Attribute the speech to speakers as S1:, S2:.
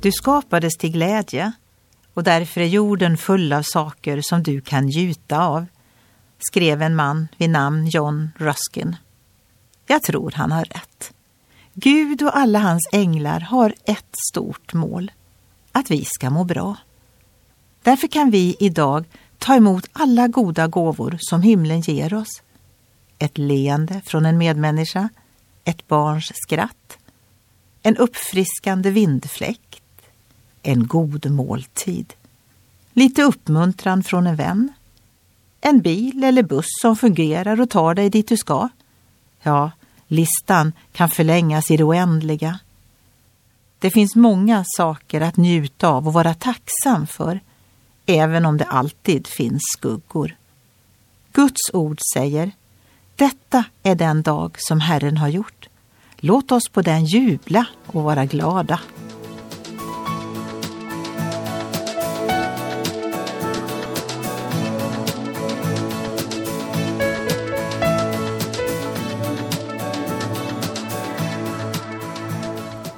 S1: Du skapades till glädje och därför är jorden full av saker som du kan njuta av, skrev en man vid namn John Ruskin. Jag tror han har rätt. Gud och alla hans änglar har ett stort mål, att vi ska må bra. Därför kan vi idag ta emot alla goda gåvor som himlen ger oss. Ett leende från en medmänniska, ett barns skratt, en uppfriskande vindfläkt, en god måltid, lite uppmuntran från en vän, en bil eller buss som fungerar och tar dig dit du ska. Ja, listan kan förlängas i det oändliga. Det finns många saker att njuta av och vara tacksam för, även om det alltid finns skuggor. Guds ord säger, detta är den dag som Herren har gjort. Låt oss på den jubla och vara glada.